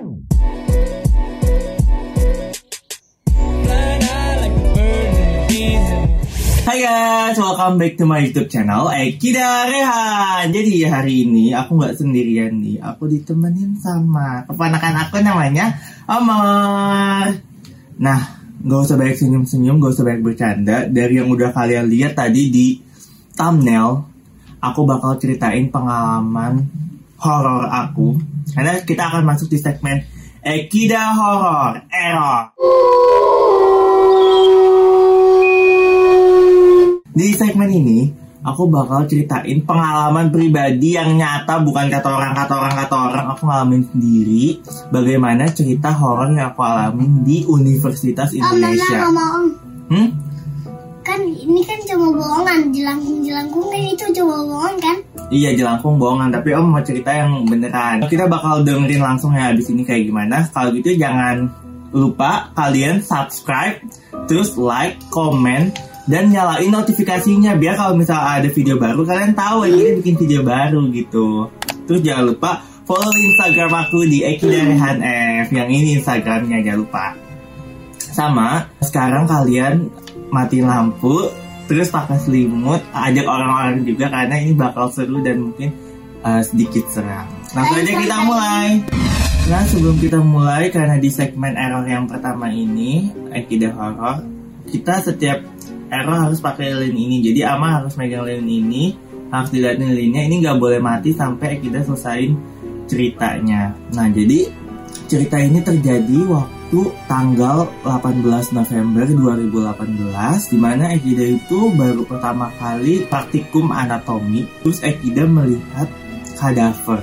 Hai guys, welcome back to my YouTube channel Ekida Rehan. Jadi hari ini aku nggak sendirian nih, aku ditemenin sama keponakan aku namanya Omar. Nah, nggak usah banyak senyum-senyum, nggak usah banyak bercanda. Dari yang udah kalian lihat tadi di thumbnail, aku bakal ceritain pengalaman horor aku. Karena kita akan masuk di segmen Ekida Horror Error. Di segmen ini, aku bakal ceritain pengalaman pribadi yang nyata bukan kata orang kata orang kata orang. Aku ngalamin sendiri bagaimana cerita horor yang aku alamin di Universitas Om, Nana Indonesia. ngomong om. Hmm? Kan ini kan cuma bohongan, jelangkung-jelangkung kan itu cuma bohongan kan? Iya jelangkung bohongan, tapi om mau cerita yang beneran. Kita bakal dengerin langsung ya abis ini kayak gimana. Kalau gitu jangan lupa kalian subscribe, terus like, comment, dan nyalain notifikasinya biar kalau misalnya ada video baru kalian tahu ini bikin video baru gitu. Terus jangan lupa follow Instagram aku di Ekidarehan F. Yang ini Instagramnya jangan lupa. Sama sekarang kalian matiin lampu terus pakai selimut ajak orang-orang juga karena ini bakal seru dan mungkin uh, sedikit seram. Langsung aja kita mulai. Nah sebelum kita mulai karena di segmen error yang pertama ini Ekida Horror kita setiap error harus pakai lilin ini jadi Ama harus megang lilin ini harus dilihatin lilinnya ini nggak boleh mati sampai kita selesain ceritanya. Nah jadi cerita ini terjadi waktu tanggal 18 November 2018 di mana Ekida itu baru pertama kali praktikum anatomi terus Ekida melihat kadaver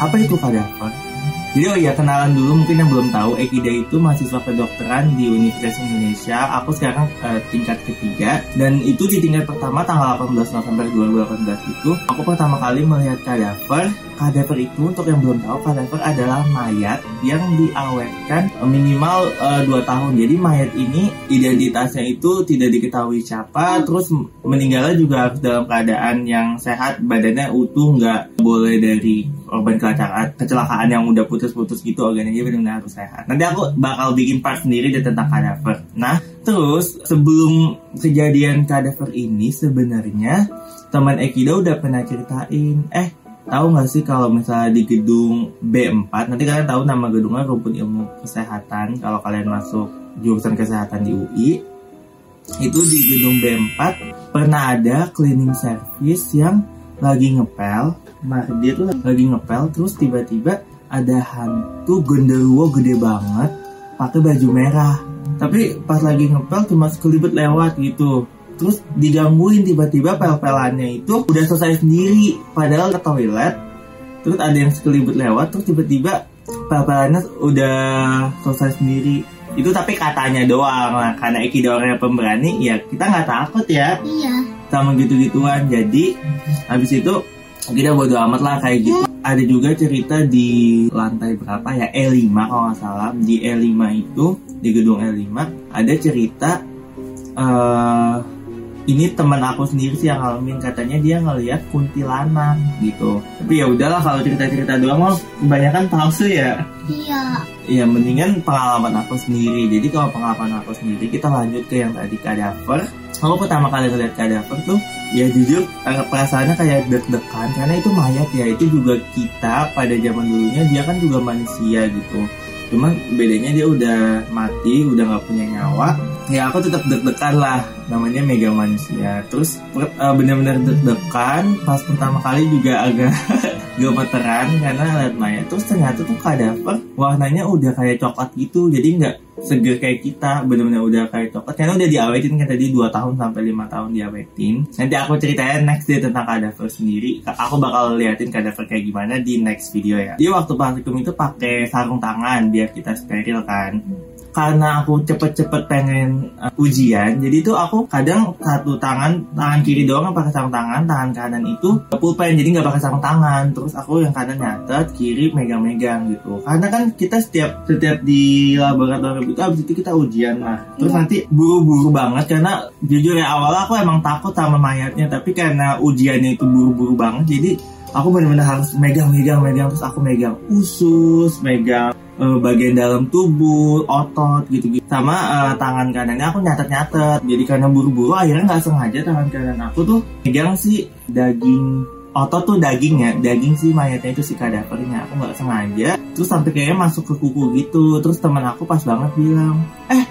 apa itu kadaver? Jadi oh iya kenalan dulu mungkin yang belum tahu Ekida itu mahasiswa kedokteran di Universitas Indonesia. Aku sekarang eh, tingkat ketiga. Dan itu di tingkat pertama tanggal 18 November 2018 itu aku pertama kali melihat kadaver. Kadaver itu untuk yang belum tahu kadaver adalah mayat yang diawetkan minimal 2 tahun. Jadi mayat ini identitasnya itu tidak diketahui siapa terus meninggalnya juga dalam keadaan yang sehat badannya utuh nggak boleh dari korban kecelakaan kecelakaan yang udah putus-putus gitu organnya benar-benar harus sehat. Nanti aku bakal bikin part sendiri deh tentang kadaver nah terus sebelum kejadian kadaver ini sebenarnya teman Ekida udah pernah ceritain. Eh tahu nggak sih kalau misalnya di gedung B4 nanti kalian tahu nama gedungnya rumpun ilmu kesehatan kalau kalian masuk jurusan kesehatan di UI itu di gedung B4 pernah ada cleaning service yang lagi ngepel nah dia tuh lagi ngepel terus tiba-tiba ada hantu genderuwo gede banget pakai baju merah. Tapi pas lagi ngepel cuma sekelibet lewat gitu. Terus digangguin tiba-tiba pel-pelannya itu udah selesai sendiri padahal ke toilet. Terus ada yang sekelibet lewat terus tiba-tiba pel-pelannya udah selesai sendiri. Itu tapi katanya doang lah karena Eki orangnya pemberani ya kita nggak takut ya. Iya. Sama gitu-gituan. Jadi habis itu kita bodo amat lah kayak gitu. Ada juga cerita di lantai berapa ya? E5 kalau nggak salah. Di E5 itu di gedung E5 ada cerita eh ini teman aku sendiri sih yang ngalamin. Katanya dia ngelihat kuntilanak gitu. Tapi ya udahlah kalau cerita-cerita doang mah kebanyakan palsu ya. Iya. Ya mendingan pengalaman aku sendiri. Jadi kalau pengalaman aku sendiri Kita lanjut ke yang tadi kadaver Aku pertama kali ngeliat kadaver tuh Ya jujur eh, perasaannya kayak deg-degan. Karena itu mayat ya Itu juga kita pada zaman dulunya Dia kan juga manusia gitu. Cuman bedanya dia udah mati Udah gak punya nyawa Ya aku tetap deg-degan lah. Namanya mega manusia. Terus eh, bener-bener deg-degan Pas pertama kali juga agak gemeteran karena lihat mayat terus ternyata tuh kadaver. Warnanya udah kayak coklat gitu jadi nggak seger kayak kita. Bener-bener udah kayak coklat. Karena udah diawetin kan tadi 2 tahun sampai lima tahun diawetin. Nanti aku ceritain next deh tentang kadaver sendiri. Aku bakal liatin kadaver kayak gimana di next video ya. Dia waktu praktikum itu pakai sarung tangan biar kita steril kan karena aku cepet-cepet pengen uh, ujian jadi tuh aku kadang satu tangan tangan kiri doang yang pakai sarung tangan tangan kanan itu pulpen jadi nggak pakai sarung tangan. Terus aku yang kanan nyatet kiri megang-megang gitu. Karena kan kita setiap setiap di laboratorium itu abis itu kita ujian lah terus nanti buru-buru banget karena jujur ya awalnya aku emang takut sama mayatnya tapi karena ujiannya itu buru-buru banget jadi aku benar-benar harus megang-megang megang terus aku megang usus megang eh, bagian dalam tubuh, otot gitu-gitu. Sama eh, tangan kanannya aku nyatet-nyatet. Jadi karena buru-buru akhirnya nggak sengaja tangan kanan aku tuh pegang si daging otot tuh daging ya daging sih mayatnya itu si kadavernya aku nggak sengaja terus sampai kayaknya masuk ke kuku gitu terus teman aku pas banget bilang eh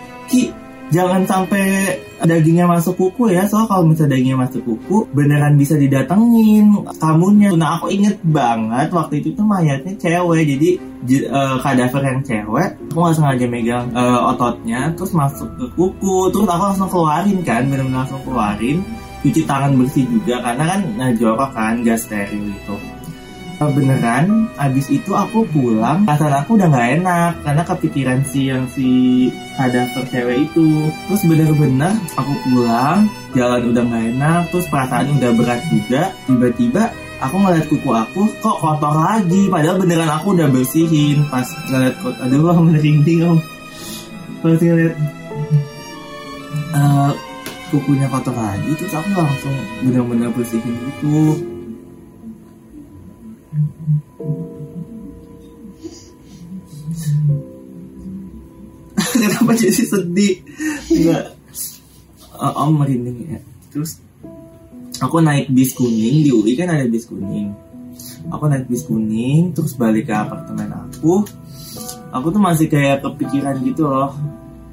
jangan sampai dagingnya masuk kuku ya soal kalau misalnya dagingnya masuk kuku beneran bisa didatengin. Kamunya nah aku inget banget waktu itu tuh mayatnya cewek jadi eh, kadaver yang cewek aku nggak sengaja megang eh, ototnya terus masuk ke kuku. Terus aku langsung keluarin kan bener-bener langsung keluarin. Cuci tangan bersih juga karena kan nah, jorok kan gas steril itu Eh, beneran abis itu aku pulang perasaan aku udah nggak enak karena kepikiran si yang si kadaver cewek itu. Terus bener-bener aku pulang jalan udah nggak enak terus perasaan udah berat juga. Tiba-tiba aku ngeliat kuku aku kok kotor lagi padahal beneran aku udah bersihin. Pas ngeliat kok aduh aku merinding om. Pas ngeliat eh, kukunya kotor lagi terus aku langsung bener-bener bersihin gitu kenapa jadi sedih? Enggak. Eh, om merinding ya. Terus aku naik bis kuning di UI kan ada bis kuning. Aku naik bis kuning terus balik ke apartemen aku. Aku tuh masih kayak kepikiran gitu loh.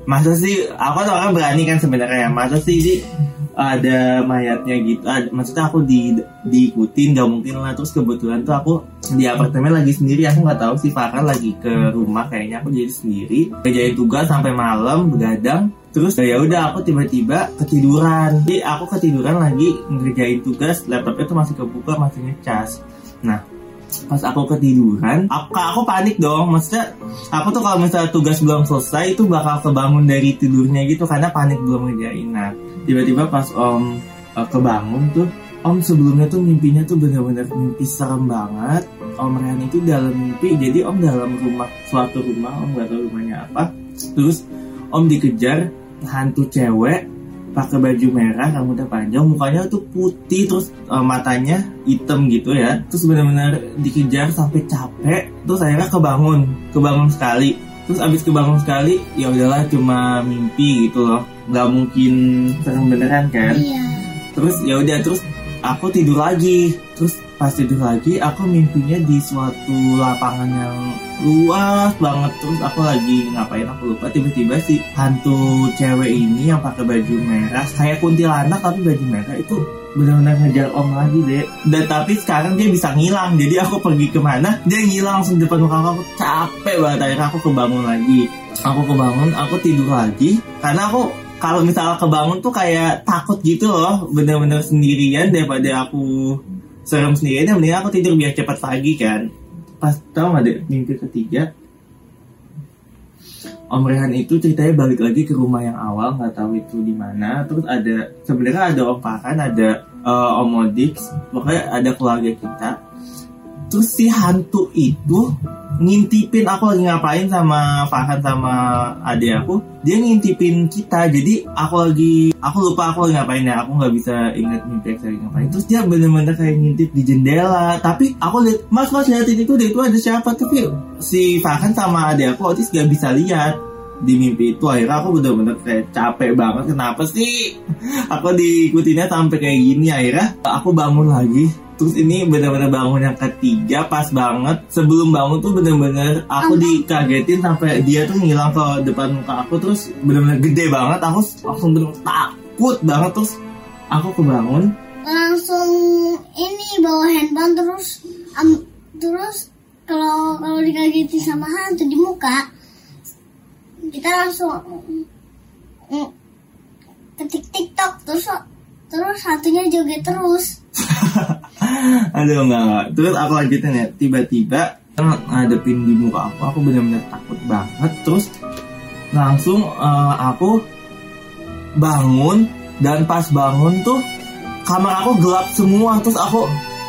Masa sih aku tuh orang berani kan sebenarnya. Ya masa sih ini ada mayatnya gitu. Ada, maksudnya aku di diikutin gak mungkin lah. Terus kebetulan tuh aku di apartemen lagi sendiri. Aku nggak tahu sih Farhan lagi ke rumah. Kayaknya aku jadi sendiri. Kerjain tugas sampai malam begadang. Terus ya udah aku tiba-tiba ketiduran. Jadi aku ketiduran lagi ngerjain tugas. Laptopnya tuh masih kebuka masih ngecas. Nah pas aku ketiduran aku, aku panik dong. Maksudnya aku tuh kalau misalnya tugas belum selesai itu bakal kebangun dari tidurnya gitu karena panik belum ngerjain. Nah tiba-tiba pas om eh, kebangun tuh om sebelumnya tuh mimpinya tuh bener-bener mimpi serem banget. Om Rehan itu dalam mimpi jadi om dalam rumah suatu rumah om gak tahu rumahnya apa. Terus om dikejar hantu cewek pakai baju merah rambutnya panjang mukanya tuh putih terus eh, matanya hitam gitu ya. Terus benar-benar dikejar sampai capek terus akhirnya kebangun kebangun sekali. Terus abis kebangun sekali ya udahlah cuma mimpi gitu loh. Nggak mungkin serem beneran kan? Iya. terus ya udah terus aku tidur lagi. Terus pas tidur lagi aku mimpinya di suatu lapangan yang luas banget. Terus aku lagi ngapain aku lupa. Tiba-tiba si hantu cewek ini yang pakai baju merah kayak kuntilanak tapi baju merah itu benar-benar ngejar om lagi deh dan tapi sekarang dia bisa ngilang. Jadi aku pergi ke mana dia ngilang langsung depan muka aku capek banget. Akhirnya aku kebangun lagi. Aku kebangun aku tidur lagi. Karena aku kalau misalnya kebangun tuh kayak takut gitu loh bener-bener sendirian daripada aku serem sendirian yang mending aku tidur biar cepat pagi kan. Pas tau gak deh mimpi ketiga? Om Rehan itu ceritanya balik lagi ke rumah yang awal nggak tahu itu di mana. Terus ada sebenarnya ada Om Farhan ada eh, Om Modix pokoknya ada keluarga kita. Terus si hantu itu ngintipin aku lagi ngapain sama Farhan sama adik aku dia ngintipin kita. Jadi aku lagi aku lupa aku lagi ngapain ya aku nggak bisa ingat mimpi aku lagi ngapain. Terus dia bener-bener kayak ngintip di jendela. Tapi aku lihat mas mas liatin itu deh itu ada siapa? Tapi si Farhan sama adik aku otis gak bisa lihat di mimpi itu. Akhirnya aku bener-bener kayak capek banget kenapa sih? Aku diikutinnya sampai kayak gini. Akhirnya aku bangun lagi terus ini bener-bener bangun yang ketiga pas banget. Sebelum bangun tuh bener-bener aku dikagetin sampai dia tuh ngilang ke depan muka aku terus bener-bener gede banget. Aku langsung bener takut banget terus aku kebangun. Langsung ini bawa handphone terus am- terus kalau kalau dikagetin sama hantu di muka kita langsung mm, ketik TikTok terus terus hantunya joget terus Aduh enggak enggak Terus aku lanjutin ya. Tiba-tiba ngadepin di muka aku. Aku bener-bener takut banget. Terus langsung eh, aku bangun. Dan pas bangun tuh Kamar aku gelap semua. Terus aku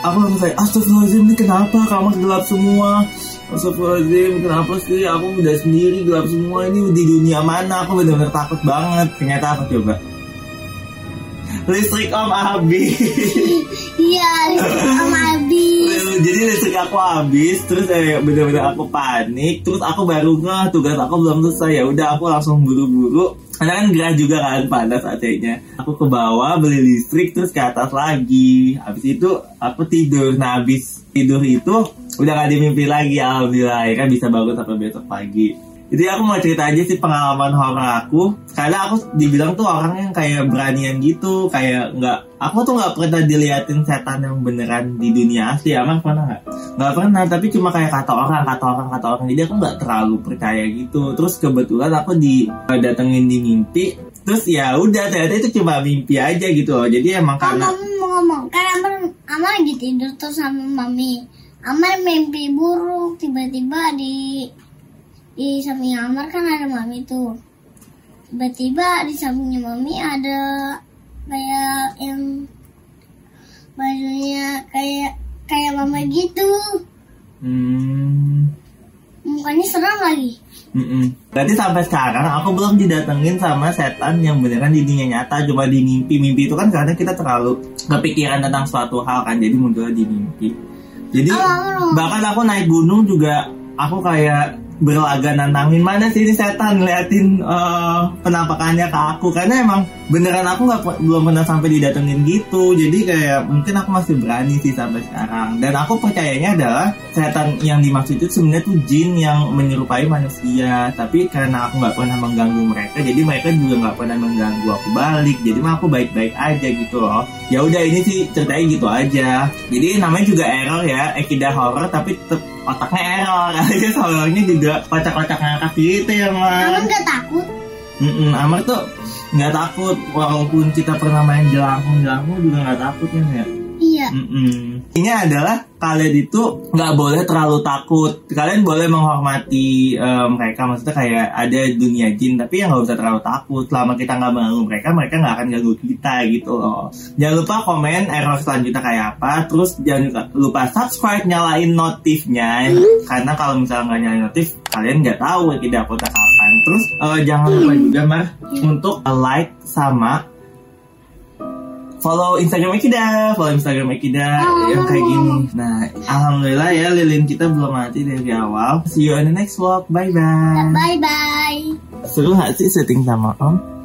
Aku langsung kayak Astagfirullahaladzim ini kenapa? Kamar gelap semua. Astagfirullahaladzim kenapa sih? Aku udah sendiri gelap semua. Ini di dunia mana? Aku bener-bener takut banget. Ternyata apa coba listrik om habis. Iya, listrik sama habis. jadi listrik aku habis terus eh, bener-bener aku panik terus aku baru ngeh tugas aku belum selesai. Ya udah aku langsung buru-buru. Karena kan gerah juga kan panas AC-nya aku ke bawah beli listrik terus ke atas lagi. Habis itu aku tidur. Nah habis tidur itu udah gak dimimpi lagi alhamdulillah. Ya kan bisa bangun sampai besok pagi jadi aku mau cerita aja sih pengalaman horor aku. Karena aku dibilang tuh orang yang kayak beranian gitu kayak nggak aku tuh nggak pernah diliatin setan yang beneran di dunia asli. Emang pernah nggak? Nggak pernah tapi cuma kayak kata orang kata orang kata orang. Jadi aku nggak terlalu percaya gitu. Terus kebetulan aku didatengin di mimpi. Terus ya udah ternyata itu cuma mimpi aja gitu loh. Jadi emang karena mami mau ngomong, Amar, Amar lagi tidur tuh sama mami. Amar mimpi buruk, tiba-tiba di di samping Amar kan ada mami tuh. Tiba-tiba di sampingnya mami ada kayak yang bajunya kayak kayak mama gitu. hmm, Mukanya serem lagi. Mm-mm. Berarti sampai sekarang aku belum didatengin sama setan yang beneran di dunia nyata cuma di mimpi. Mimpi itu kan karena kita terlalu kepikiran tentang suatu hal kan jadi munculnya di mimpi. Jadi oh. bahkan aku naik gunung juga aku kayak berlaga nantangin mana sih ini setan ngeliatin eh, penampakannya ke aku? Karena emang beneran aku nggak belum pernah sampai didatengin gitu. Jadi kayak mungkin aku masih berani sih sampai sekarang. Dan aku percayanya adalah setan yang dimaksud itu sebenarnya tuh jin yang menyerupai manusia. Tapi karena aku nggak pernah mengganggu mereka jadi mereka juga nggak pernah mengganggu aku balik. Jadi mah aku baik-baik aja gitu loh. Ya udah ini sih ceritanya gitu aja. Jadi namanya juga error ya ekida horror tapi tetep otaknya error. Alias horornya juga kocak-kocak ngakak gitu ya Amar mas nggak takut? Mm-mm, Amar tuh nggak takut. Walaupun kita pernah main jelangkung jelangkung juga nggak takut kan ya Iya. Mm-mm. Ini adalah kalian itu nggak boleh terlalu takut. Kalian boleh menghormati eh, mereka, maksudnya kayak ada dunia jin, tapi yang nggak usah terlalu takut. Selama kita nggak mengganggu mereka, mereka nggak akan ganggu kita gitu loh. Jangan lupa komen error selanjutnya kayak apa. Terus jangan lupa- subscribe, nyalain notifnya, karena kalau misalnya nggak nyalain notif, kalian nggak tahu tidak upload kapan. Terus eh, jangan lupa juga mar untuk like sama follow Instagram Ekida, follow Instagram Ekida yang kayak gini. Nah, alhamdulillah ya lilin kita belum mati dari awal. See you on the next vlog. Bye bye. Bye bye. Seru gak sih setting sama Om?